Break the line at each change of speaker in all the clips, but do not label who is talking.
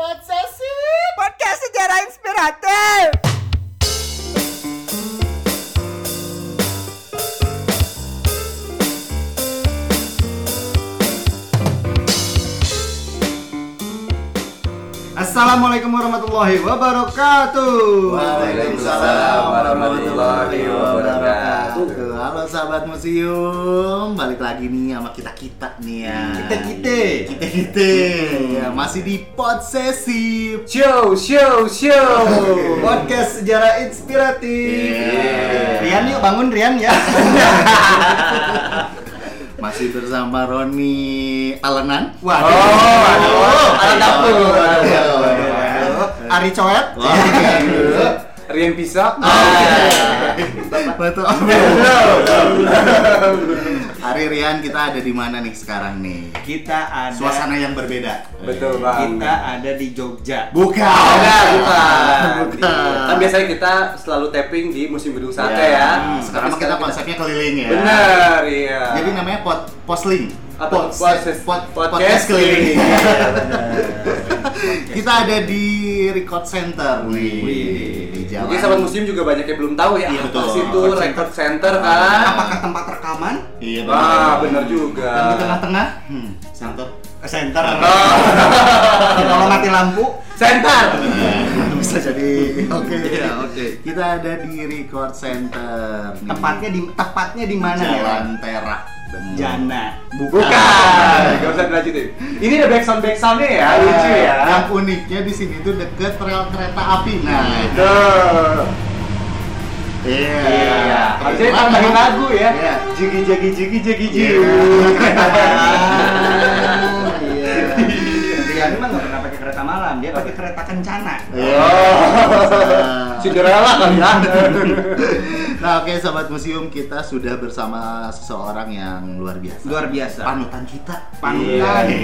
Podsesi
Podcast sejarah inspiratif.
Assalamualaikum warahmatullahi wabarakatuh.
Waalaikumsalam warahmatullahi wabarakatuh.
Halo sahabat museum, balik lagi nih sama kita kita nih ya.
Kita kita
kita kita ya, masih di pod sesi.
Show show show
Podcast sejarah inspiratif.
Yeah.
Rian yuk bangun Rian ya. masih bersama Roni Alenan.
Waduh
Oh,
aduh Alat dapur
Waduh, waduh. Ari Coet.
Rian Pisa
Betul. Hari Rian kita ada di mana nih sekarang nih?
Kita ada
Suasana yang berbeda.
Betul bang
kita ada di Jogja.
Bukan.
Enggak, bukan.
Bukan.
Kan biasanya kita selalu tapping di musim gedung sate ya.
Hmm, Sekarang mah kita konsepnya keliling ya.
Benar, iya.
Jadi namanya pot posling.
Apa?
Pod-
Podcast-
pod-
podcast
podcast keliling.
Iya, benar.
kita ada di record center.
Wih.
Di jalan.
Mungkin sahabat museum juga banyak yang belum tahu ya.
Iya,
apa
betul.
itu
Record
record center kan?
Apakah tempat rekaman?
Iya
Ah, benar juga.
Dan di tengah-tengah, hmm, center.
Center.
Oh.
Kalau mati lampu,
Center.
bisa jadi oke ya oke kita ada di record center nih.
tempatnya di tepatnya di mana ya?
jalan terak
Jana.
Bukan. Gak usah dilanjutin. Ini ada backsound backsoundnya ya, lucu ya.
yang uniknya di sini tuh deket rel kereta api nah
Tuh.
iya
Iya. Harusnya
Iya.
tambahin lagu ya.
Iya.
Jigi jigi jigi jigi
Iya.
jigi.
iya
Rian mah nggak pernah pakai kereta malam, dia pakai kereta kencana.
Oh. Cinderella kali ya.
Nah, oke sobat museum, kita sudah bersama seseorang yang luar biasa.
Luar biasa.
Panutan kita.
Panutan.
Iya.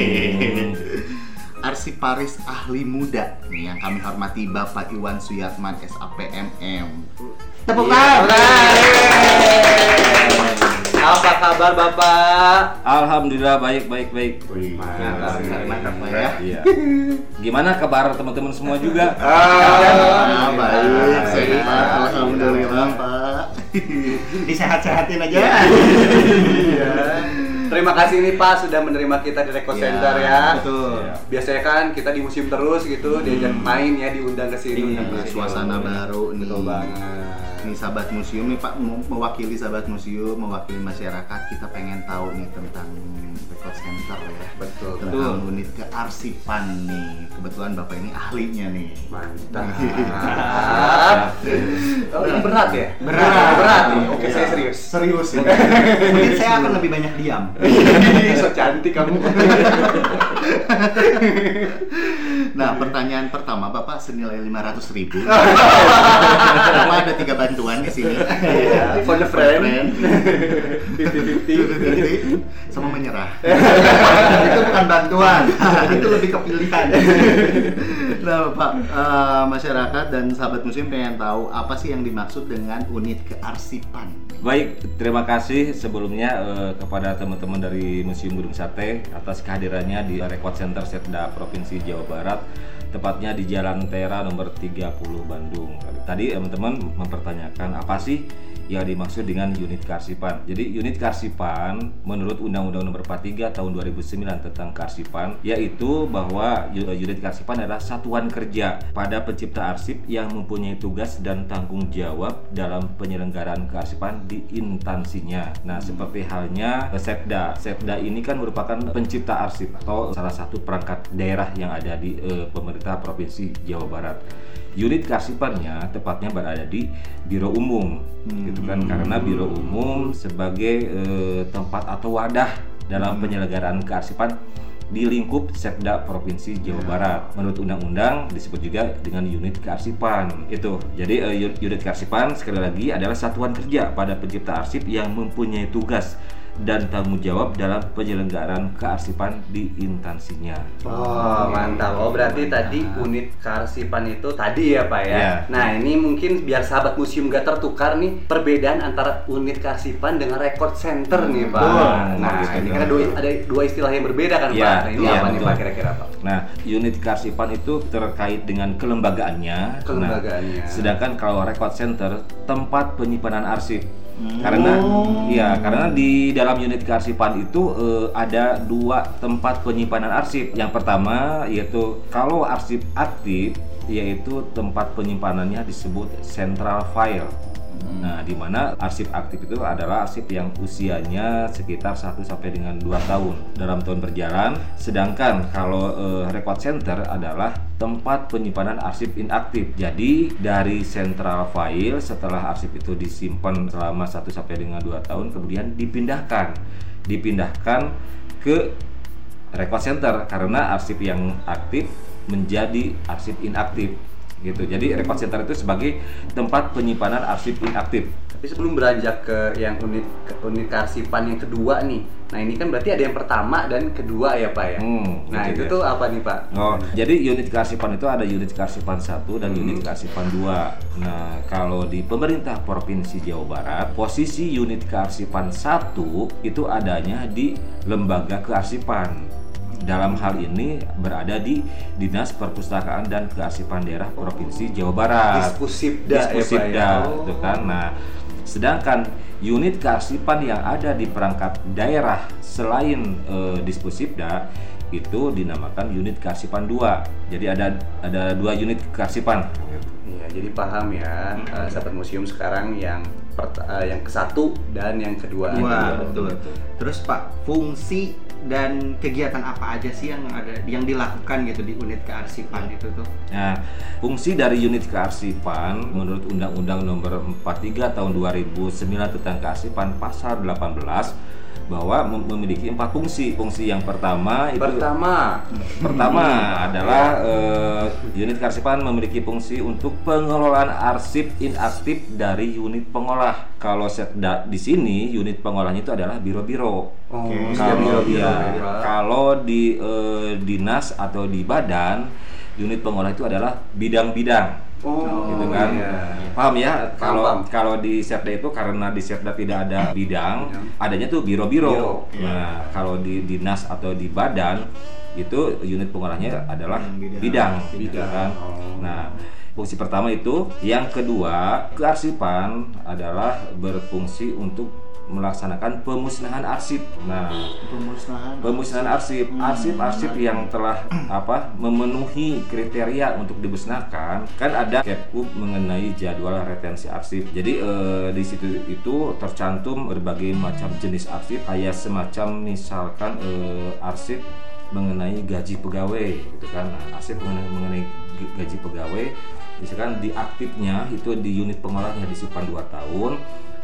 Arsiparis ahli muda nih yang kami hormati Bapak Iwan Suyatman SAPMM.
Tepuk
Iya,
tangan.
Apa kabar Bapak?
Alhamdulillah baik baik baik.
Mantap, mantap Pak ya.
Iya. Gimana kabar teman-teman semua juga?
Ah, baik,
Baik.
sehat, alhamdulillah Pak.
Disehat-sehatin aja.
Iya. Terima kasih nih Pak sudah menerima kita di Record
Iya,
Center ya.
Betul.
Biasanya kan kita di museum terus gitu, diajak main ya, diundang ke sini.
Iya, suasana baru nih.
Betul banget.
Ini sahabat museum nih Pak, mewakili sahabat museum, mewakili masyarakat, kita pengen tahu nih tentang record center ya.
Betul.
Tentang unit kearsipan nih. Kebetulan Bapak ini ahlinya nih.
Mantap. Oh, ini berat ya?
Berat.
Berat nih. Oke,
Iya.
saya serius.
Serius ya.
Mungkin saya akan lebih banyak diam.
so cantik kamu.
Nah, pertanyaan pertama Bapak senilai 500 ribu. Bapak ada tiga bantuan di sini.
Iya, phone a friend.
Friend.
50-50.
sama menyerah.
itu bukan bantuan, itu lebih ke pilihan.
Nah, Pak, eh, masyarakat dan sahabat museum pengen tahu apa sih yang dimaksud dengan unit kearsipan?
Baik, terima kasih sebelumnya eh, kepada teman-teman dari Museum Gunung Sate atas kehadirannya di Record Center Setda Provinsi Jawa Barat tepatnya di Jalan Tera nomor 30 Bandung. Tadi teman-teman mempertanyakan apa sih yang dimaksud dengan unit kearsipan. Jadi unit kearsipan menurut Undang-Undang Nomor 43 Tahun 2009 tentang kearsipan yaitu bahwa u- unit kearsipan adalah satuan kerja pada pencipta arsip yang mempunyai tugas dan tanggung jawab dalam penyelenggaraan kearsipan di instansinya. Nah, seperti halnya eh, Setda. Setda ini kan merupakan pencipta arsip atau salah satu perangkat daerah yang ada di eh, pemerintah Provinsi Jawa Barat unit kearsipannya tepatnya berada di biro umum gitu kan karena biro umum sebagai eh, tempat atau wadah dalam penyelenggaraan kearsipan di lingkup Setda Provinsi Jawa Barat. Menurut undang-undang disebut juga dengan unit kearsipan. Itu. Jadi eh, unit kearsipan sekali lagi adalah satuan kerja pada pencipta arsip yang mempunyai tugas dan tanggung jawab dalam penyelenggaraan kearsipan di instansinya.
Oh mantap. Oh berarti tadi unit kearsipan itu tadi ya pak ya.
Ya.
Nah ini mungkin biar sahabat museum gak tertukar nih perbedaan antara unit kearsipan dengan record center nih pak.
Betul.
Nah
Betul.
ini kan ada dua, ada dua istilah yang berbeda kan
Ya,
pak. Nah, ini
iya,
apa nih
betul.
pak kira-kira pak?
Nah, unit kearsipan itu terkait dengan kelembagaannya.
Kelembagaannya.
Nah, sedangkan kalau record center tempat penyimpanan arsip. Karena ya, karena di dalam unit kearsipan itu eh, ada dua tempat penyimpanan arsip. Yang pertama yaitu kalau arsip aktif yaitu tempat penyimpanannya disebut central file. Nah, di mana arsip aktif itu adalah arsip yang usianya sekitar 1 sampai dengan 2 tahun dalam tahun berjalan. Sedangkan kalau eh, record center adalah tempat penyimpanan arsip inaktif. Jadi dari central file setelah arsip itu disimpan selama 1 sampai dengan 2 tahun kemudian dipindahkan. Dipindahkan ke record center karena arsip yang aktif menjadi arsip inaktif gitu. Jadi record center itu sebagai tempat penyimpanan arsip inaktif.
Tapi sebelum beranjak ke yang unit ke unit kearsipan yang kedua nih. Nah ini kan berarti ada yang pertama dan kedua ya pak ya.
Hmm,
nah
gitu
itu
ya.
tuh apa nih pak?
Oh, jadi unit kearsipan itu ada unit kearsipan 1 dan unit kearsipan 2. Nah, kalau di pemerintah Provinsi Jawa Barat, posisi unit kearsipan 1 itu adanya di lembaga kearsipan. Dalam hal ini berada di Dinas Perpustakaan dan Kearsipan Daerah Provinsi Jawa Barat.
Dispusipda ya, Pak,
Dispusipda,
ya?
gitu kan. Nah, sedangkan unit kearsipan yang ada di perangkat daerah selain eh, Dispusipda itu dinamakan unit kearsipan 2. Jadi ada ada dua unit kearsipan.
Iya, jadi paham ya, eh, sahabat museum sekarang yang pert- eh, yang ke satu dan yang kedua.
Wah,
Gitu.
betul. Terus Pak, fungsi dan kegiatan apa aja sih yang ada yang dilakukan gitu di unit kearsipan itu tuh?
Nah, fungsi dari unit kearsipan menurut Undang-Undang Nomor 43 Tahun 2009 tentang Kearsipan Pasal 18 bahwa mem- memiliki empat fungsi. Fungsi yang pertama itu
Pertama,
pertama adalah eh, unit kearsipan memiliki fungsi untuk pengelolaan arsip inaktif dari unit pengolah. Kalau setda di sini unit pengolahnya itu adalah biro-biro.
Oh,
Kalau
biro-biro
ya,
ya.
kalau di eh, dinas atau di badan unit pengolah itu adalah bidang-bidang.
Oh,
gitu kan.
iya.
Paham ya? Kalau kalau di Setda itu karena di Setda tidak ada bidang,
Bidang.
adanya tuh
Biro,
biro-biro.
iya.
Nah, kalau di dinas atau di badan itu unit pengolahnya adalah
Bidang.
bidang, gitu
Bidang.
kan.
Oh.
Nah, fungsi pertama itu, yang kedua, kearsipan adalah berfungsi untuk melaksanakan pemusnahan arsip. Nah,
Pemusnahan.
pemusnahan arsip. arsip-arsip yang telah apa memenuhi kriteria untuk dimusnahkan kan ada Kepkup mengenai jadwal retensi arsip. Jadi eh, di situ itu tercantum berbagai macam jenis arsip. Kayak semacam misalkan eh, arsip mengenai gaji pegawai gitu kan. Nah, arsip mengenai, mengenai gaji pegawai misalkan di aktifnya itu di unit pengolahnya disimpan 2 tahun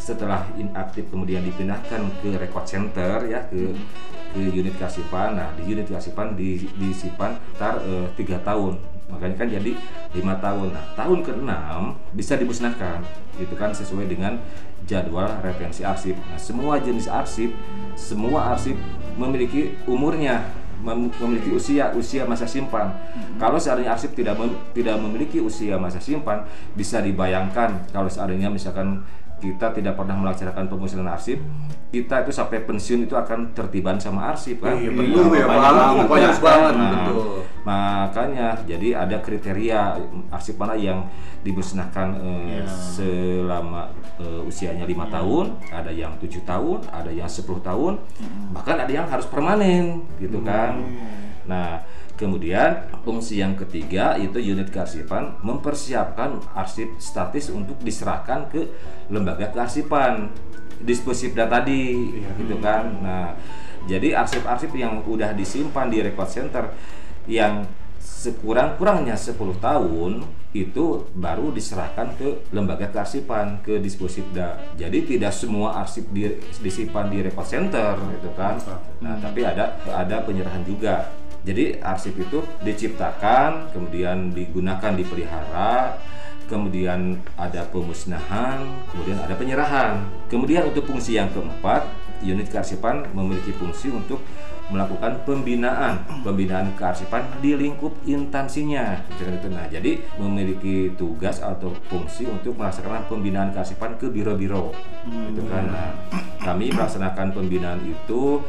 setelah inaktif kemudian dipindahkan ke record center ya ke ke unit kearsipan nah di unit kearsipan di, disimpan ntar eh, tiga tahun. Makanya kan jadi lima tahun. Nah tahun keenam bisa dimusnahkan itu kan sesuai dengan jadwal retensi arsip. Nah semua jenis arsip semua arsip memiliki umurnya mem- memiliki usia usia masa simpan. Kalau seandainya arsip tidak mem- tidak memiliki usia masa simpan, bisa dibayangkan kalau seandainya misalkan kita tidak pernah melaksanakan pemusnahan arsip, kita itu sampai pensiun itu akan tertiban sama arsip kan.
Iya, betul ya,
banyak
Banyak
ya.
banget,
Nah,
betul.
Makanya jadi ada kriteria arsip mana yang dimusnahkan eh,
Ya.
selama eh, usianya lima tahun, ada yang tujuh tahun, ada yang 10 tahun, bahkan ada yang harus permanen gitu kan. Nah, kemudian fungsi yang ketiga itu unit kearsipan mempersiapkan arsip statis untuk diserahkan ke lembaga kearsipan disposipda tadi gitu kan. Nah, jadi arsip-arsip yang udah disimpan di record center yang sekurang-kurangnya 10 tahun itu baru diserahkan ke lembaga kearsipan ke disposipda. Jadi tidak semua arsip di, disimpan di record center gitu kan. Nah, tapi ada ada penyerahan juga. Jadi arsip itu diciptakan, kemudian digunakan dipelihara, kemudian ada pemusnahan, kemudian ada penyerahan. Kemudian untuk fungsi yang keempat unit kearsipan memiliki fungsi untuk melakukan pembinaan, pembinaan kearsipan di lingkup instansinya. Gitu. Nah, jadi memiliki tugas atau fungsi untuk melaksanakan pembinaan kearsipan ke biro-biro. Gitu kan. Nah, kami melaksanakan pembinaan itu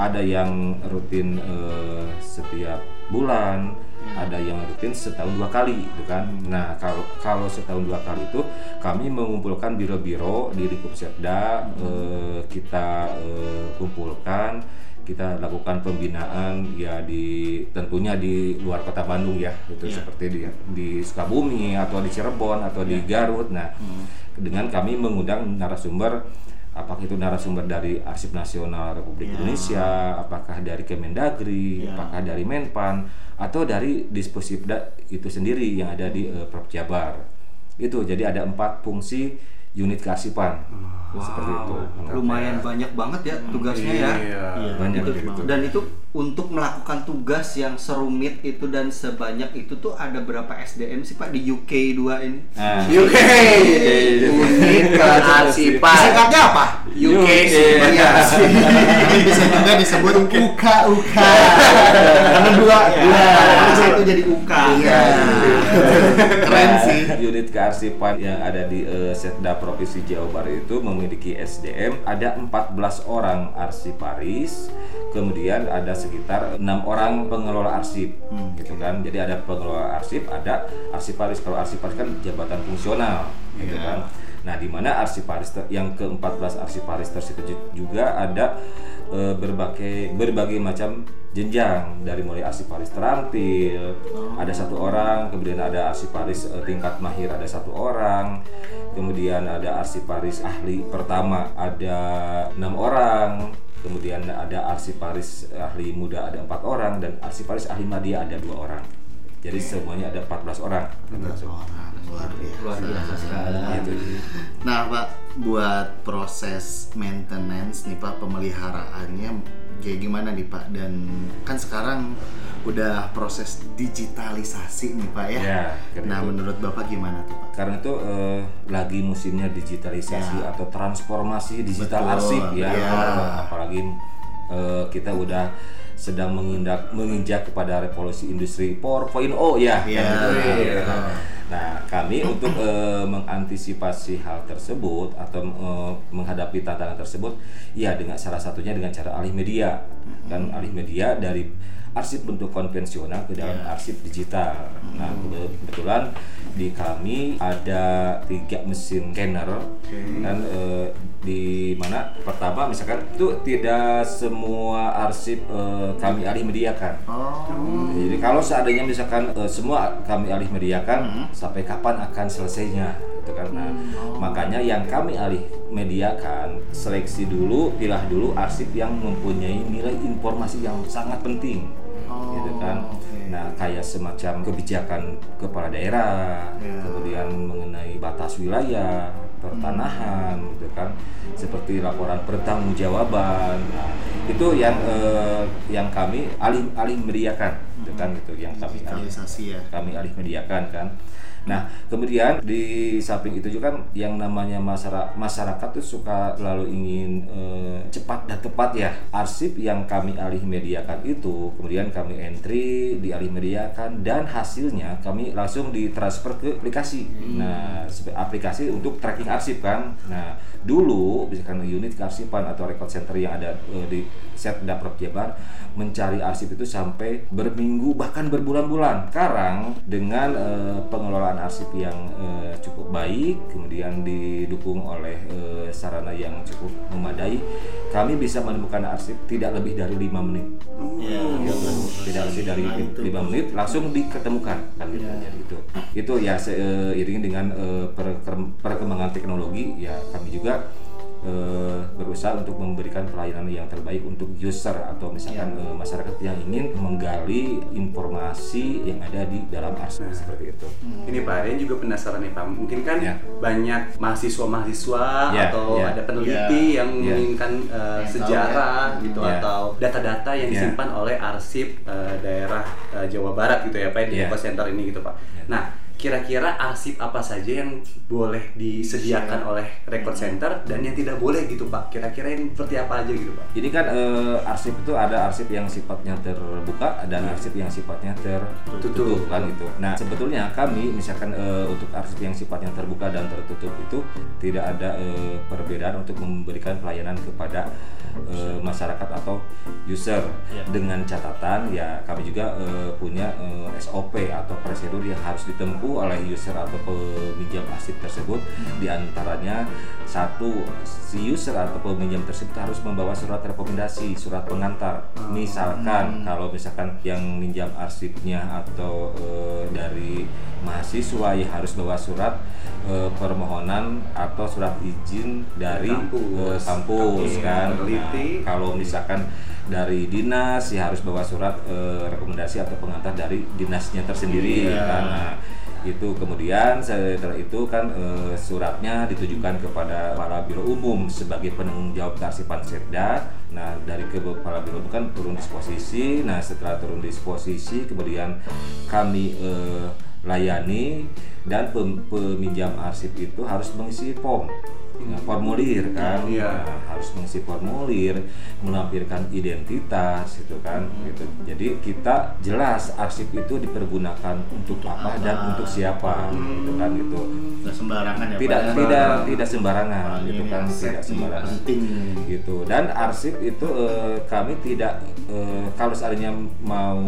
ada yang rutin eh, setiap bulan, ada yang rutin setahun dua kali, gitu kan. Nah, kalau kalau setahun dua kali itu kami mengumpulkan biro-biro di lingkup Setda, eh, kita eh, kumpulkan, kita lakukan pembinaan ya di tentunya di luar kota Bandung ya, itu
Iya.
seperti di di Sukabumi atau di Cirebon atau di Garut. Nah, dengan kami mengundang narasumber apakah itu narasumber dari Arsip Nasional Republik
Ya.
Indonesia, apakah dari Kemendagri,
Ya.
apakah dari Menpan atau dari Disposipda itu sendiri yang ada di eh, Prof Jabar. Itu jadi ada empat fungsi unit kearsipan. Seperti itu.
Lumayan banyak banget ya tugasnya ya.
Iya.
Iya,
Banyak
betul
gitu.
banget.
Dan itu untuk melakukan tugas yang serumit itu dan sebanyak itu tuh ada berapa SDM sih Pak di UK 2 ini?
Nah,
UK.
Unit kearsipan.
Disingkatnya apa?
UK.
Iya.
bisa juga disebut uka uka
Karena dua.
Dua.
Bisa itu jadi UK.
Iya. Keren sih.
Unit kearsipan yang ada di eh, Setda Provinsi Jawa Barat itu memiliki SDM ada 14 orang arsiparis, kemudian ada sekitar enam orang pengelola arsip,
Hmm,
gitu kan. Jadi ada pengelola arsip, ada arsiparis. Kalau arsiparis kan jabatan fungsional, gitu
Iya.
kan. Nah, di mana arsiparis yang ke-14 arsiparis tersebut ju- juga ada eh, berbagai berbagai macam jenjang dari mulai arsiparis terampil ada satu orang, kemudian ada arsiparis eh, tingkat mahir ada satu orang, kemudian ada arsiparis ahli pertama ada enam orang, kemudian ada arsiparis ahli muda ada empat orang dan arsiparis ahli media ada dua orang. Jadi semuanya ada 14 orang.
Orang luar biasa.
Luar biasa sekali.
Gitu.
Nah Pak, buat proses maintenance nih Pak, pemeliharaannya kayak gimana nih Pak? Dan kan sekarang udah proses digitalisasi nih Pak ya.
Ya,
nah
gitu.
menurut Bapak gimana tuh Pak?
Karena itu eh, lagi musimnya digitalisasi
Ya.
atau transformasi digital
Betul,
arsip ya.
ya.
Apalagi eh, kita udah sedang mengindak menginjak kepada revolusi industri 4.0 ya.
Iya.
kan gitu.
Iya.
Nah, kami untuk eh, mengantisipasi hal tersebut atau eh, menghadapi tantangan tersebut, ya dengan salah satunya dengan cara alih media dan alih media dari arsip bentuk konvensional ke dalam
Ya.
arsip digital. Nah, kebe- kebetulan di kami ada tiga mesin scanner dan eh, di mana pertama misalkan itu tidak semua arsip eh, kami alih mediakan.
Oh.
Jadi kalau seandainya misalkan eh, semua kami alih mediakan sampai kapan akan selesainya gitu kan. Nah, makanya yang kami alih mediakan seleksi dulu, pilah dulu arsip yang mempunyai nilai informasi yang sangat penting.
Oh,
gitu kan. Nah, kayak semacam kebijakan kepala daerah,
Ya.
kemudian mengenai batas wilayah, pertanahan gitu kan. Seperti laporan pertanggungjawaban. Nah, itu yang eh, yang kami alih alih mediakan gitu kan gitu yang kami alih
ya.
kami alih mediakan kan. Nah, kemudian di samping itu juga kan yang namanya masyarakat masyarakat tuh suka lalu ingin eh, cepat dan tepat ya. Arsip yang kami alih mediakan itu kemudian kami entry, dialih mediakan dan hasilnya kami langsung ditransfer ke aplikasi. Nah, sep- aplikasi untuk tracking arsip kan. Nah, dulu misalkan unit kearsipan atau record center yang ada eh, di Setda Prof Jabar mencari arsip itu sampai berminggu bahkan berbulan-bulan. Sekarang dengan eh, pengelolaan arsip yang eh, cukup baik, kemudian didukung oleh eh, sarana yang cukup memadai, kami bisa menemukan arsip tidak lebih dari lima menit.
Ya,
Tidak lebih dari
Nah,
lima menit langsung diketemukan kan gitu. Jadi itu itu ya seiring dengan perkem- perkembangan teknologi ya kami juga eh, berusaha untuk memberikan pelayanan yang terbaik untuk user atau misalkan eh, masyarakat yang ingin menggali informasi yang ada di dalam arsip seperti itu.
Ini Pak Aryan juga penasaran nih Pak. Mungkin kan
Ya.
banyak mahasiswa-mahasiswa
Ya,
atau
ya.
ada peneliti
Ya.
yang
Ya.
menginginkan uh,
Yang tahu
sejarah
ya.
gitu
Ya.
atau data-data yang
Ya.
disimpan oleh arsip uh, daerah uh, Jawa Barat gitu ya Pak di
Ya.
Eco Center ini gitu Pak.
Ya.
Nah, kira-kira arsip apa saja yang boleh disediakan oleh record center dan yang tidak boleh gitu Pak. Kira-kira yang seperti apa aja gitu Pak?
Jadi kan eh, arsip itu ada arsip yang sifatnya terbuka dan arsip yang sifatnya tertutup
Tutup.
kan gitu. Nah sebetulnya kami misalkan eh, untuk arsip yang sifatnya terbuka dan tertutup itu tidak ada eh, perbedaan untuk memberikan pelayanan kepada eh, masyarakat atau user. Dengan catatan ya kami juga eh, punya eh, SOP atau prosedur yang harus ditempuh oleh user atau peminjam arsip tersebut. Di antaranya satu si user atau peminjam tersebut harus membawa surat rekomendasi surat pengantar. Misalkan kalau misalkan yang minjam arsipnya atau eh, dari mahasiswa ya harus bawa surat eh, permohonan atau surat izin dari
Kampus.
eh, kampus
Oke,
kan.
Peneliti.
Kalau misalkan dari dinas ya harus bawa surat eh, rekomendasi atau pengantar dari dinasnya tersendiri
Iya.
kan. Nah, itu kemudian setelah itu kan eh, suratnya ditujukan kepada kepala biro umum sebagai penanggung jawab kearsipan Setda. Nah dari ke kepala biro umum kan turun disposisi. Nah setelah turun disposisi kemudian kami eh, layani dan pem- peminjam arsip itu harus mengisi form Nah, formulir kan. Nah, harus mengisi formulir melampirkan identitas gitu kan gitu. Jadi kita jelas arsip itu dipergunakan untuk apa dan untuk siapa gitu kan gitu.
Nggak sembarangan ya
tidak
Pak, ya?
tidak tidak sembarangan
Wah,
gitu kan tidak sembarangan.
penting
gitu. Dan arsip itu eh, kami tidak eh, kalau seandainya mau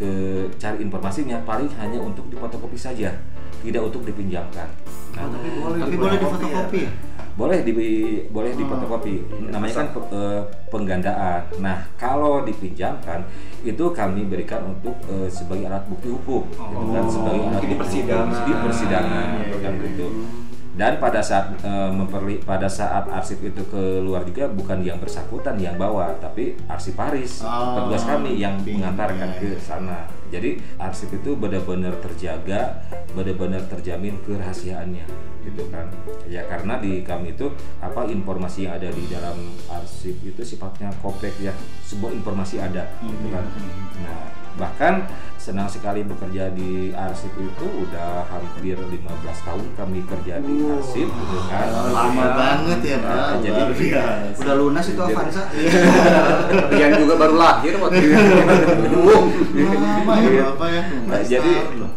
ke cari informasinya paling hanya untuk difotokopi saja tidak untuk dipinjamkan. Nah,
tapi boleh
Tapi boleh difotokopi ya?
Boleh di boleh difotokopi namanya kan pe- eh, penggandaan. Nah kalau dipinjamkan itu kami berikan untuk eh, sebagai alat bukti hukum. Gitu kan sebagai alat
Mungkin di
bukti
persidangan.
di persidangan
Iya,
gitu kan
iya,
gitu dan pada saat eh, memperli pada saat arsip itu keluar juga bukan yang bersangkutan yang bawa tapi arsiparis
Oh,
petugas kami yang
iya,
mengantarkan
iya.
ke sana jadi arsip itu benar-benar terjaga benar-benar terjamin kerahasiaannya gitu kan. Ya karena di kami itu apa informasi yang ada di dalam arsip itu sifatnya kompleks ya. Sebuah informasi ada gitu kan. Nah bahkan senang sekali bekerja di arsip itu udah hampir 15 tahun kami kerja di arsip gitu kan
lama banget ya Pak.
Nah, jadi-
biasa.
Udah lunas itu Avanza?
Rian juga baru lahir waktu itu.
Lama ya Bapak ya.
Nah,
15
jadi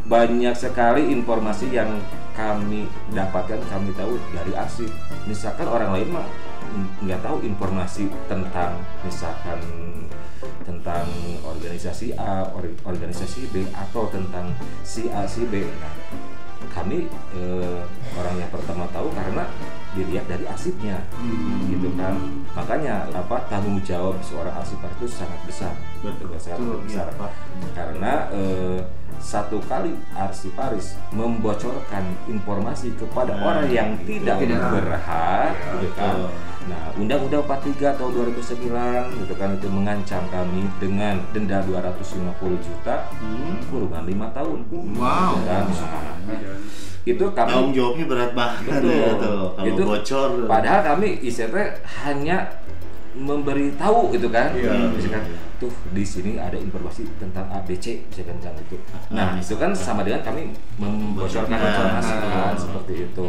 banyak sekali informasi yang kami dapatkan kami tahu dari arsip. Misalkan orang lain mah nggak tahu informasi tentang misalkan tentang organisasi A, or- organisasi B atau tentang si A si B. Nah, kami eh, orang yang pertama tahu karena dilihat dari arsipnya gitu kan makanya apa tanggung jawab seorang arsipar itu sangat besar
Betul.
sangat
Betul,
besar
iya, Pak.
karena eh, satu kali arsiparis membocorkan informasi kepada
Nah,
orang yang
gitu.
tidak
Tidak.
berhak
Iya,
gitu kan
betul.
Nah, Undang-Undang 43 tahun 2009 gitu kan itu mengancam kami dengan denda 250 juta
Hmm.
kurungan lima tahun.
Wow.
Kan? Nah, itu kami
tanggung jawabnya berat banget
Betul.
ya tuh kalau
Itu
bocor
Padahal kami ICT hanya memberi tahu gitu kan,
Iya.
misalkan tuh di sini ada informasi tentang ABC misalkan kan itu. Nah
Nah,
itu kan sama dengan kami membocorkan
Bocorkan.
informasi kan,
Nah.
seperti itu.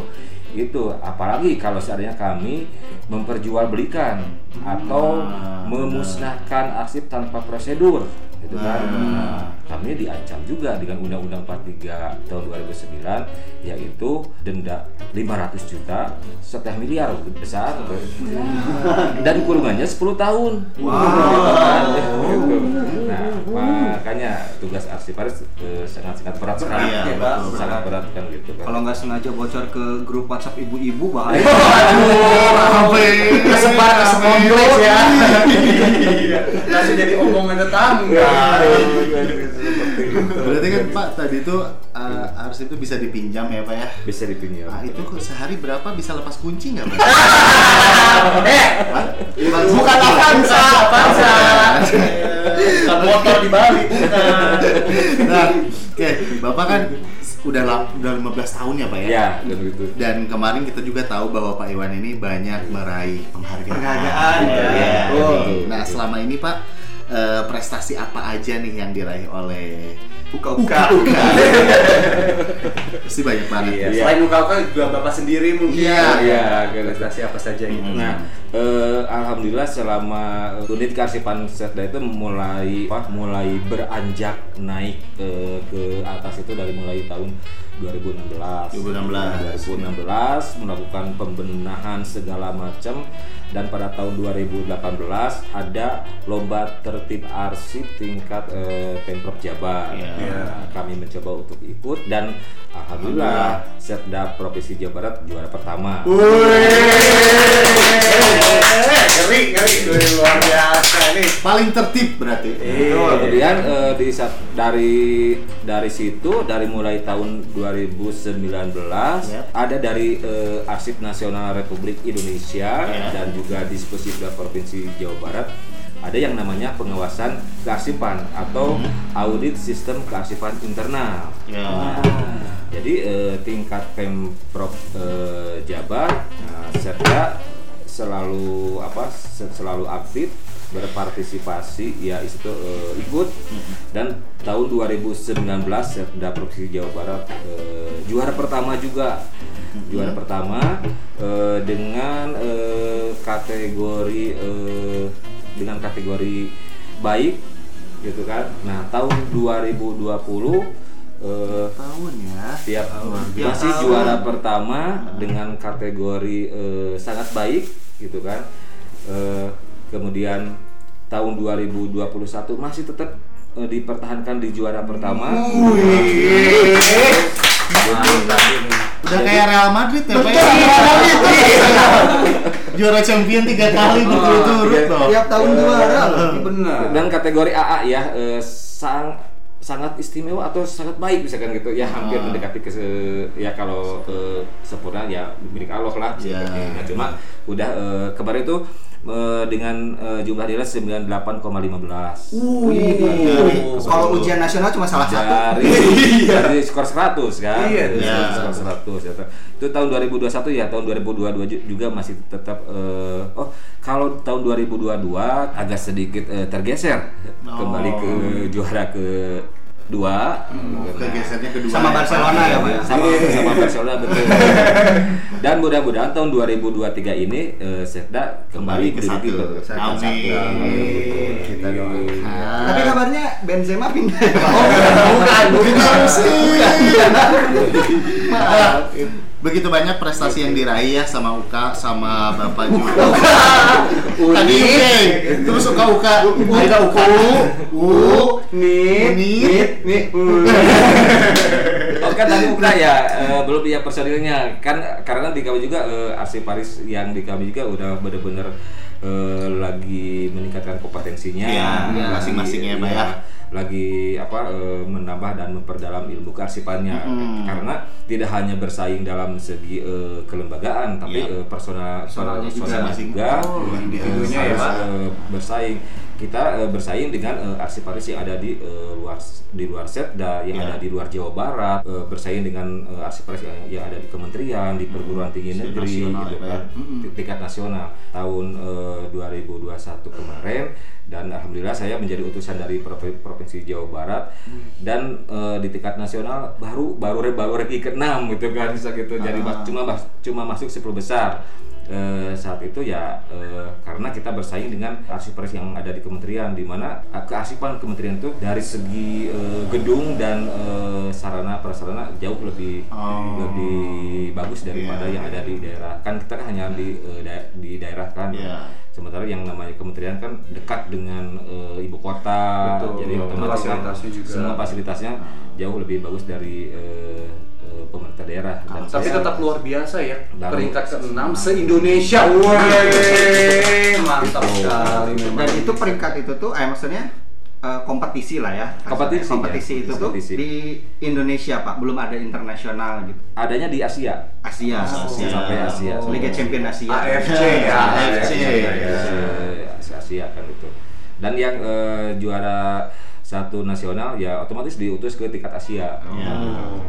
Itu apalagi kalau seandainya kami memperjualbelikan atau
Nah,
memusnahkan arsip tanpa prosedur gitu kan.
Nah.
Kami diancam juga dengan Undang-Undang 43 tahun 2009 yaitu denda 500 juta setengah miliar besar. Dan kurungannya 10 tahun.
Wow.
Gitu nah makanya tugas arsiparis eh, sangat-sangat berat sekali.
Iya,
ya,
betul,
sangat
berat.
berat kan gitu kan
Kalau nggak sengaja bocor ke grup WhatsApp ibu-ibu bahaya.
Kesebar ke sekompleks ya. Langsung jadi omongan tetangga.
Tadi tuh uh, arsip itu bisa dipinjam ya Pak ya
bisa dipinjam
Nah, itu kok sehari berapa bisa lepas kunci nggak Pak?
Eh, bukan Avanza, Avanza. Bukan motor di Bali,
nah, oke, Bapak kan udah lap, udah 15 tahun ya Pak ya?
ya dan gitu
Dan kemarin kita juga tahu bahwa Pak Iwan ini banyak meraih penghargaan.
Penghargaan,
Ya,
ya.
betul. Nah, selama ini Pak eh, prestasi apa aja nih yang diraih oleh
Buka-buka.
Pasti banyak banget.
Iya. Selain muka-muka juga bapak sendiri mungkin.
Iya,
iya.
Prestasi apa saja gitu.
Nah, eh, alhamdulillah selama unit kearsipan Setda itu mulai apa, mulai beranjak naik eh, ke atas itu dari mulai tahun 2016.
2016.
2016 melakukan pembenahan segala macam dan pada tahun 2018 ada lomba tertib arsip tingkat eh, Pemprov Jabar.
Iya.
Nah, kami mencoba untuk ikut dan alhamdulillah Setda Provinsi Jawa Barat juara pertama.
Ngeri ngeri luar biasa nih.
Paling tertib berarti.
Iya.
Kemudian eh, di saat dari dari situ dari mulai tahun 2019
Yap.
ada dari eh, Arsip Nasional Republik Indonesia
Ya.
dan juga di Disposisda Provinsi Jawa Barat ada yang namanya pengawasan kearsipan atau audit sistem kearsipan internal.
Ya.
Nah, jadi eh, tingkat pemprov eh, Jabar, nah, Setda selalu apa se- selalu aktif berpartisipasi ya itu eh, ikut. Dan tahun 2019 Setda Provinsi Jawa Barat eh, juara pertama juga. Juara pertama eh, dengan eh, kategori eh, dengan kategori baik gitu kan. Nah tahun 2020 eh,
Tahun ya.
Tiap
biasa.
masih juara pertama dengan kategori eh, sangat baik gitu kan. Eh, kemudian tahun 2021 masih tetap eh, dipertahankan di juara pertama.
Udah kayak Real Madrid ya, Pak. Juara champion tiga kali berturut-turut loh.
Tiap tahun juara.
Benar.
Dan kategori AA ya sang sangat istimewa atau sangat baik misalkan gitu ya hampir
Ah.
mendekati ke ya kalau ke sempurna ya milik Allah lah
Ya.
Nah, cuma udah eh, kemarin itu eh, dengan eh, jumlah nilai 98,15
Wih, kalau ujian nasional cuma salah satu.
dari dari skor 100 kan
Iya,
Dari
iya.
skor 100 ya. itu tahun 2021 ya tahun 2022 ju- juga masih tetap eh, oh kalau tahun 2022 agak sedikit eh, tergeser kembali ke juara ke dua
Kegesernya kedua.
Sama
ya, Pak.
Barcelona ya, Pak?
sama sama Barcelona betul dan mudah-mudahan tahun 2023 ini eh, Setda
Kembali
kembali
ke satu. Amin.
satu.
Kita doakan.
Ah.
Tapi kabarnya Benzema pindah.
Oh, bukan, bukan.
Maaf. Begitu banyak prestasi yang diraih ya sama Uka sama Bapak juga. Tadi UK, terus Uka Uka, Uka U,
Nit,
Unit.
nit,
Oh kan tadi bukan ya eh, belum ya personilnya kan karena di kami juga eh, Arsip Paris yang di kami juga udah bener-bener eh, lagi meningkatkan kompetensinya
Iya,
iya.
masing-masing ya, ya.
lagi apa eh, menambah dan memperdalam ilmu kearsipannya
Mm.
karena tidak hanya bersaing dalam segi eh, kelembagaan tapi
Iya.
eh, personal
Personalnya juga.
personal juga
Oh, luar
eh,
biasa.
ya,
harus bersaing kita eh, bersaing dengan eh, arsip Paris yang ada di eh, luar di luar Setda yang
Iya.
ada di luar Jawa Barat eh, bersaing dengan eh, arsip Paris yang, yang ada di kementerian di perguruan tinggi
Tingkat
negeri
nasional
gitu
ya,
kan.
Ya.
Di tingkat nasional. Tahun eh, 2021 kemarin dan alhamdulillah saya menjadi utusan dari Provi- provinsi Jawa Barat. Dan eh, di tingkat nasional baru baru baru ranking ke-6 gitu kan bisa gitu. Jadi mas- cuma cuma masuk 10 besar Eh, saat itu ya eh, karena kita bersaing dengan arsipers yang ada di kementerian di mana eh, kearsipan kementerian itu dari segi eh, gedung dan eh, sarana prasarana jauh lebih
Oh.
lebih bagus daripada
Iya.
yang ada di daerah kan kita kan hanya di eh, da- di daerah kan
Iya.
sementara yang namanya kementerian kan dekat dengan eh, ibu kota
Betul.
jadi otomatis kan
juga.
semua fasilitasnya jauh lebih bagus dari eh, eh, pemerintah daerah dan
Tapi
saya-
tetap luar biasa ya.
Baru.
Peringkat ke-6 se-Indonesia. Wih, mantap
Gitu.
sekali memang.
Dan itu peringkat itu tuh, eh maksudnya eh, kompetisi lah ya.
Kompetisi,
kompetisi
ya.
itu
Kompetisi.
tuh di Indonesia pak, belum ada internasional gitu.
adanya di Asia
Asia,
Asia.
sampai Asia
Oh.
Liga Champion Asia.
AFC ya.
AFC.
Eh, Asia, Asia kan itu dan yang eh, juara satu nasional ya otomatis diutus ke tingkat Asia
Ya,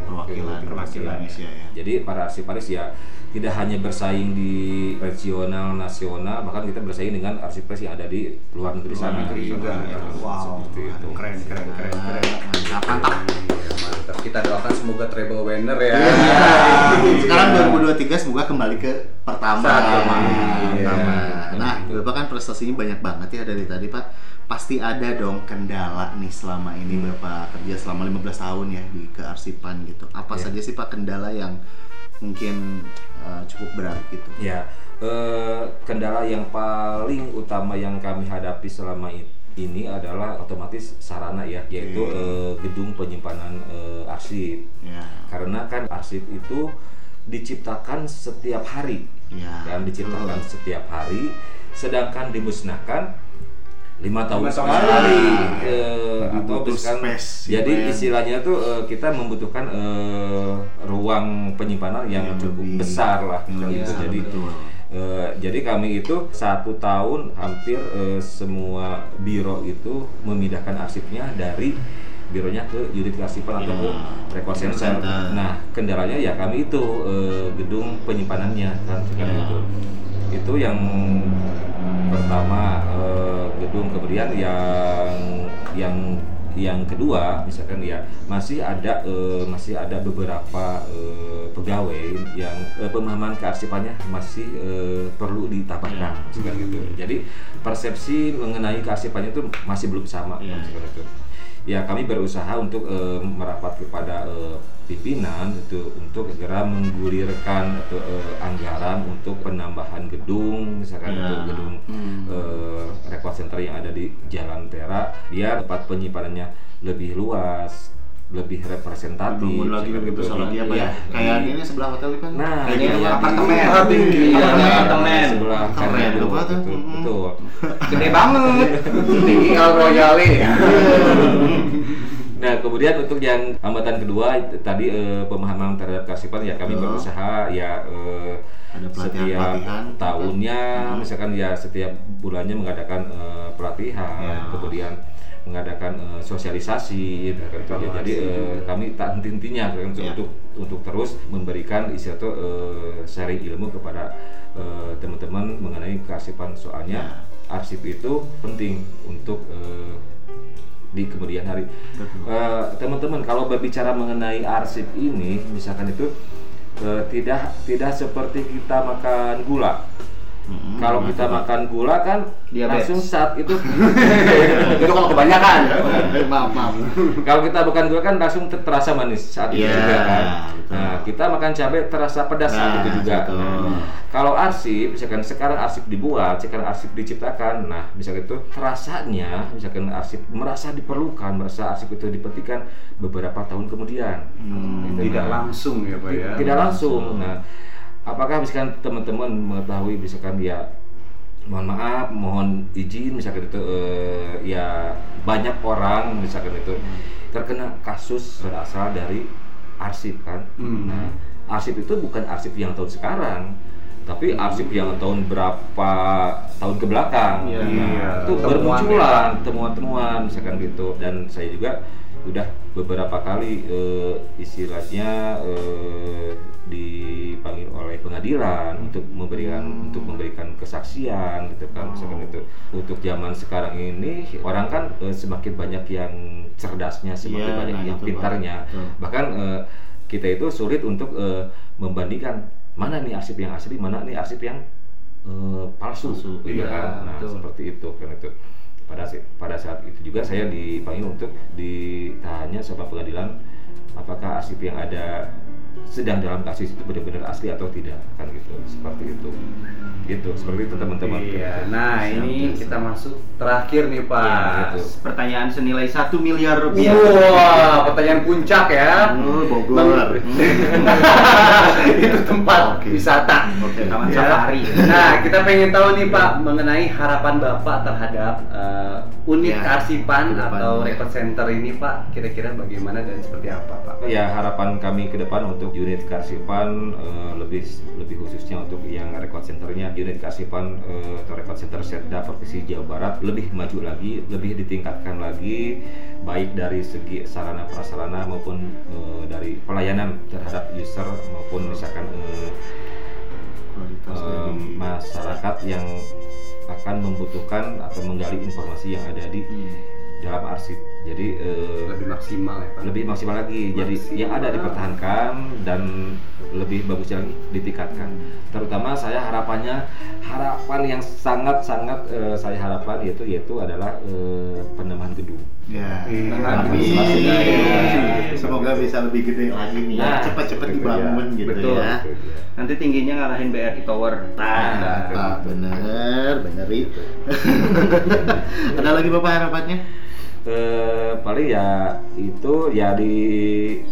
perwakilan
Perwakilan.
Indonesia ya.
Jadi para arsiparis ya tidak hanya bersaing di regional, nasional, bahkan kita bersaing dengan arsiparis yang ada di luar negeri sana.
negeri juga.
Ya,
Wow,
seperti itu.
keren, keren, keren, keren. Mantap, mantap.
Iya, mantap. kita doakan semoga treble winner ya.
Iya. Sekarang 2023 semoga kembali ke pertama.
Pertama.
Pertama. Nah, Bapak kan prestasinya banyak banget ya dari tadi, Pak. Pasti ada dong kendala nih selama ini Bapak kerja selama 15 tahun ya di kearsipan gitu. Apa
Iya.
saja sih Pak kendala yang mungkin uh, cukup berat gitu?
Ya, eh, kendala yang paling utama yang kami hadapi selama i- ini adalah otomatis sarana ya, yaitu
Oke.
eh, gedung penyimpanan eh, arsip.
Ya.
Karena kan arsip itu diciptakan setiap hari,
Ya,
dan diciptakan
betul.
setiap hari, sedangkan dimusnahkan lima tahun sekali. Eh,
Jadi
atau misalkan jadi
ya.
istilahnya tuh eh, kita membutuhkan eh, ruang penyimpanan yang
Yang
cukup
lebih-
besar lah,
yang
gitu.
besar,
jadi
betul.
eh, jadi kami itu satu tahun hampir eh, semua biro itu memindahkan arsipnya dari bironya ke unit kearsipan atau ke
Ya,
record center. Nah, kendalanya ya kami itu eh, gedung penyimpanannya kan sekarang
Ya.
itu. Itu yang pertama eh, gedung kemudian yang yang yang kedua misalkan ya masih ada eh, masih ada beberapa eh, pegawai yang eh, pemahaman kearsipannya masih eh, perlu ditambahkan misalkan gitu. Jadi persepsi mengenai kearsipannya itu masih belum sama
Ya.
itu ya kami berusaha untuk eh, merapat kepada eh, pimpinan itu untuk segera menggulirkan atau eh, anggaran untuk penambahan gedung misalkan
Ya.
untuk gedung
Hmm.
record center yang ada di Jalan Tera biar tempat penyimpanannya lebih luas lebih representatif
Dibangun lagi lebih
gitu.
besar lagi apa
Iya.
ya? Kayak ini sebelah hotel kan.
Nah,
Kayaknya
iya,
itu
iya,
apartemen. Ah, tinggi.
Iya,
Apartemen.
sebelah
Keren,
itu,
tuh?
betul.
Gede banget.
Tinggi kalau Royale ya.
Nah, kemudian untuk yang hambatan kedua tadi eh, pemahaman terhadap kearsipan ya kami
Betul.
berusaha ya eh,
Ada pelatihan-
setiap
pelatihan.
tahunnya
Hmm.
misalkan ya setiap bulannya mengadakan eh, pelatihan,
Ya.
kemudian mengadakan eh, sosialisasi gitu kan. Ya, jadi eh, kami tak henti-hentinya kan,
Ya.
untuk untuk terus memberikan istilah eh, sharing ilmu kepada eh, teman-teman mengenai kearsipan soalnya arsip itu penting untuk eh, di kemudian hari. Eh, teman-teman kalau berbicara mengenai arsip ini misalkan itu eh, tidak tidak seperti kita makan gula
Mm-mm.
kalau kita makan gula kan
Diabetes.
langsung saat itu
Itu kalau kebanyakan.
maaf maaf.
kalau kita makan gula kan langsung ter- terasa manis saat itu
Iya,
juga kan
betul.
nah kita makan cabai terasa pedas saat
Nah,
itu juga
betul.
Nah, kalau arsip misalkan sekarang arsip dibuat sekarang arsip diciptakan nah misalkan itu terasanya misalkan arsip merasa diperlukan merasa arsip itu dipentingkan beberapa tahun kemudian
Hmm.
Gitu,
Tidak
nah.
langsung ya Pak ya.
tidak langsung. Nah, apakah misalkan teman-teman mengetahui misalkan ya mohon maaf, mohon izin misalkan itu eh, ya banyak orang misalkan itu terkena kasus berasal dari arsip kan.
Hmm.
Nah, arsip itu bukan arsip yang tahun sekarang, tapi arsip yang tahun berapa tahun ke belakang.
Iya,
Nah,
iya.
itu
Temuan
bermunculan temuan-temuan misalkan gitu dan saya juga udah beberapa kali eh, istilahnya eh, dipanggil oleh pengadilan untuk memberikan untuk memberikan kesaksian gitu kan misalkan itu. Untuk zaman sekarang ini orang kan eh, semakin banyak yang cerdasnya semakin
Iya,
banyak
nah
yang pintarnya.
Betul.
bahkan eh, kita itu sulit untuk eh, membandingkan mana nih arsip yang asli mana nih arsip yang palsu,
Palsu,
gitu
iya,
kan? Nah
betul.
seperti itu kan itu pada pada saat itu juga saya dipanggil untuk ditahannya sama pengadilan apakah arsip yang ada sedang dalam kasus itu benar-benar asli atau tidak kan gitu seperti itu gitu seperti itu teman-teman
Iya. Nah, ini kita masuk terakhir nih Pak.
Iya, gitu.
Pertanyaan senilai satu miliar rupiah.
Wah, pertanyaan puncak ya.
Oh, Bogor.
itu tempat
Oke.
wisata.
Oke.
Taman
Ya.
safari.
Nah, kita pengen tahu nih Pak mengenai harapan Bapak terhadap eh, unit
Ya,
kearsipan
depan.
atau record center ini Pak. Kira-kira bagaimana dan seperti apa Pak?
ya harapan kami ke depan untuk unit kearsipan eh, lebih lebih khususnya untuk yang record centernya unit kearsipan eh, atau record center Setda Provinsi Jawa Barat lebih maju lagi lebih ditingkatkan lagi baik dari segi sarana prasarana maupun eh, dari pelayanan terhadap user maupun misalkan
dari-
masyarakat yang akan membutuhkan atau menggali informasi yang ada di
Hmm.
dalam arsip Jadi eh,
lebih maksimal ya Pak.
lebih maksimal lagi. Jadi yang ada dipertahankan dan lebih bagus lagi ditingkatkan. Terutama saya harapannya harapan yang sangat-sangat eh, saya harapkan yaitu yaitu adalah eh, penambahan gedung.
Ya.
Iya.
Amin. Semoga bisa lebih gede lagi nih. ya.
Nah,
Cepat-cepat
itu
dibangun
dia.
gitu
Betul.
ya.
Itu.
Nanti tingginya ngalahin BRI Tower.
Nah, Pak, bener, bener Ri. Ada lagi Bapak harapannya?
Eh, paling ya itu ya di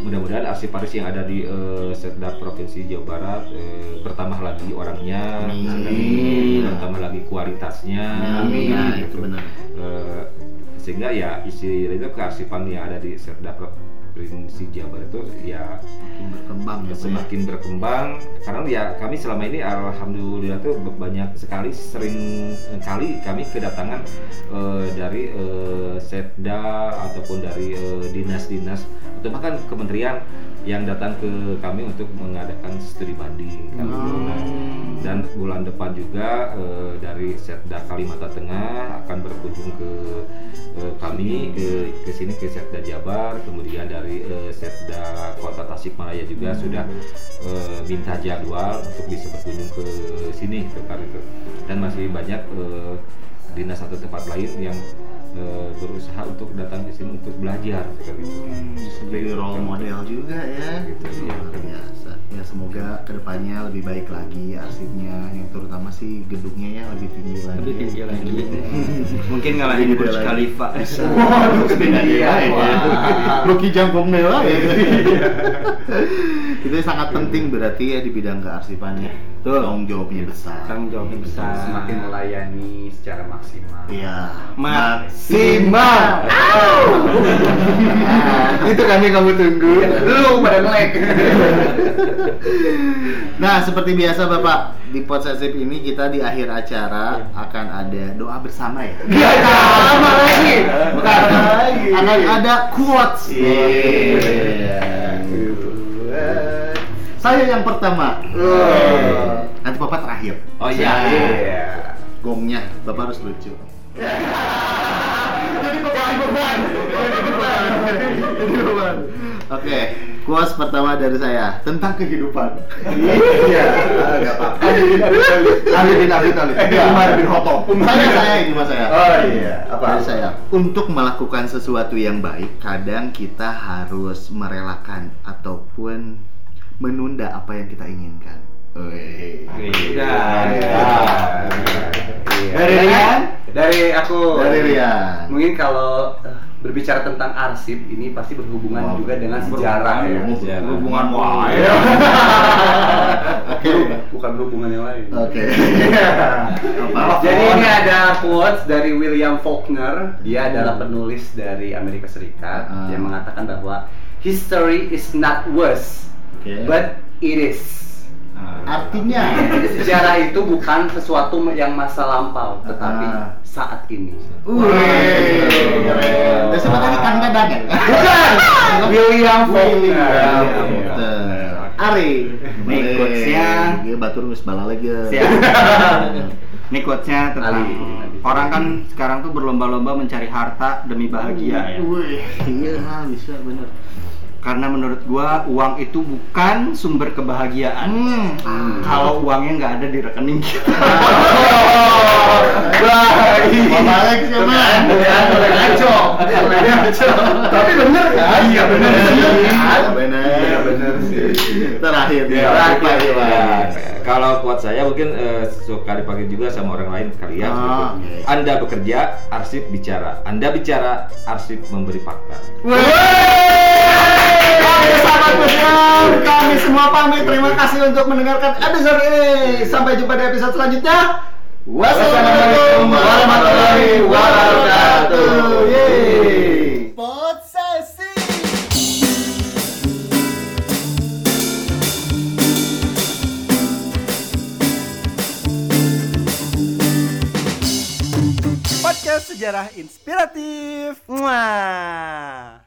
mudah-mudahan arsip Paris yang ada di eh, Setda Provinsi Jawa Barat eh, bertambah lagi orangnya,
Amin.
bertambah lagi kualitasnya,
Amin. Nah, itu benar.
Eh, sehingga ya isi itu kearsipan yang ada di Setda Provinsi Jawa Barat itu ya
Makin berkembang ya, Pak. ya.
semakin berkembang karena ya kami selama ini alhamdulillah tuh banyak sekali sering kali kami kedatangan eh, dari eh, setda ataupun dari eh, dinas-dinas atau bahkan kementerian yang datang ke kami untuk mengadakan studi banding gitu. Nah, dan bulan depan juga eh, dari Setda Kalimantan Tengah akan berkunjung ke eh, kami ke ke sini ke Setda Jabar. Kemudian dari eh, Setda Kota Tasikmalaya juga sudah eh, minta jadwal untuk bisa berkunjung ke sini ke itu dan masih banyak dinas atau tempat lain yang eh, berusaha untuk datang ke sini untuk belajar seperti itu.
sebagai role model juga ya
Gitu,
ke depannya lebih baik lagi arsipnya yang terutama sih gedungnya ya lebih tinggi lagi
Lebih tinggi lagi.
Iya.
Mungkin ngalahin Burj. Khalifa.
Waduh, dia ya. Lucky jangkung Nela ya. Itu sangat penting berarti ya di bidang kearsipannya.
Betul.
Tanggung jawabnya besar.
Tanggung jawabnya besar.
Semakin melayani secara maksimal.
Iya.
Maksimal.
Itu kan yang kamu tunggu.
Lu pada ngelek.
Nah, seperti biasa Bapak, di Podsesif ini kita di akhir acara akan ada doa bersama ya.
Sama lagi.
Bukan lagi. Akan ada quotes.
Iya.
Saya yang pertama.
Oh.
Nanti Bapak terakhir.
Oh iya.
Iya.
Gongnya, Bapak harus lucu. Oke, quotes pertama dari saya tentang kehidupan.
Iya. Enggak apa-apa.
Ali bin Abi Thalib. Umar bin Khattab. Saya saya ini mas saya.
Oh iya. Apa?
Dari saya. Untuk melakukan sesuatu yang baik, kadang kita harus merelakan ataupun menunda apa yang kita inginkan. Wih.
Udah.
Iya.
Dari Rian?
Dari aku.
Dari Rian.
Mungkin kalau eh, berbicara tentang arsip ini pasti berhubungan
Wah,
juga dengan sejarah ya.
Sejarah.
Hubungan wae. Oke.
Bukan berhubungan yang lain.
Oke.
Jadi ini ada quotes dari William Faulkner. Dia adalah penulis dari Amerika Serikat.
Ah.
Dia mengatakan bahwa history is not worse,
Oke.
but it is.
Artinya
Sejarah itu bukan sesuatu yang masa lampau, tetapi
Ah.
saat ini.
Wih, keren. Terus apa tadi Kang Dadang ya?
William
William
Faulkner.
Faulkner. Ari.
Nih, quotes-nya.
Dia batur geus bala lagi.
Siap. Ini quotes-nya tentang
Ali.
orang kan sekarang tuh berlomba-lomba mencari harta demi bahagia ya.
Wih, iya bisa bener.
Karena menurut gua uang itu bukan sumber kebahagiaan.
Hmm.
Kalau uangnya nggak ada di rekening kita.
Tapi bener kan? Iya bener.
Iya, bener.
Iya bener sih.
Terakhir.
Ya, kalau kuat saya mungkin eh, suka dipakai juga sama orang lain kali ya.
Ah,
gitu. Anda bekerja, arsip bicara. Anda bicara, arsip memberi fakta.
Sahabat museum, kami semua pamit. Terima kasih untuk mendengarkan episode ini. Sampai jumpa di episode selanjutnya. Wassalamualaikum warahmatullahi wabarakatuh.
Podcast sejarah inspiratif. Mwah.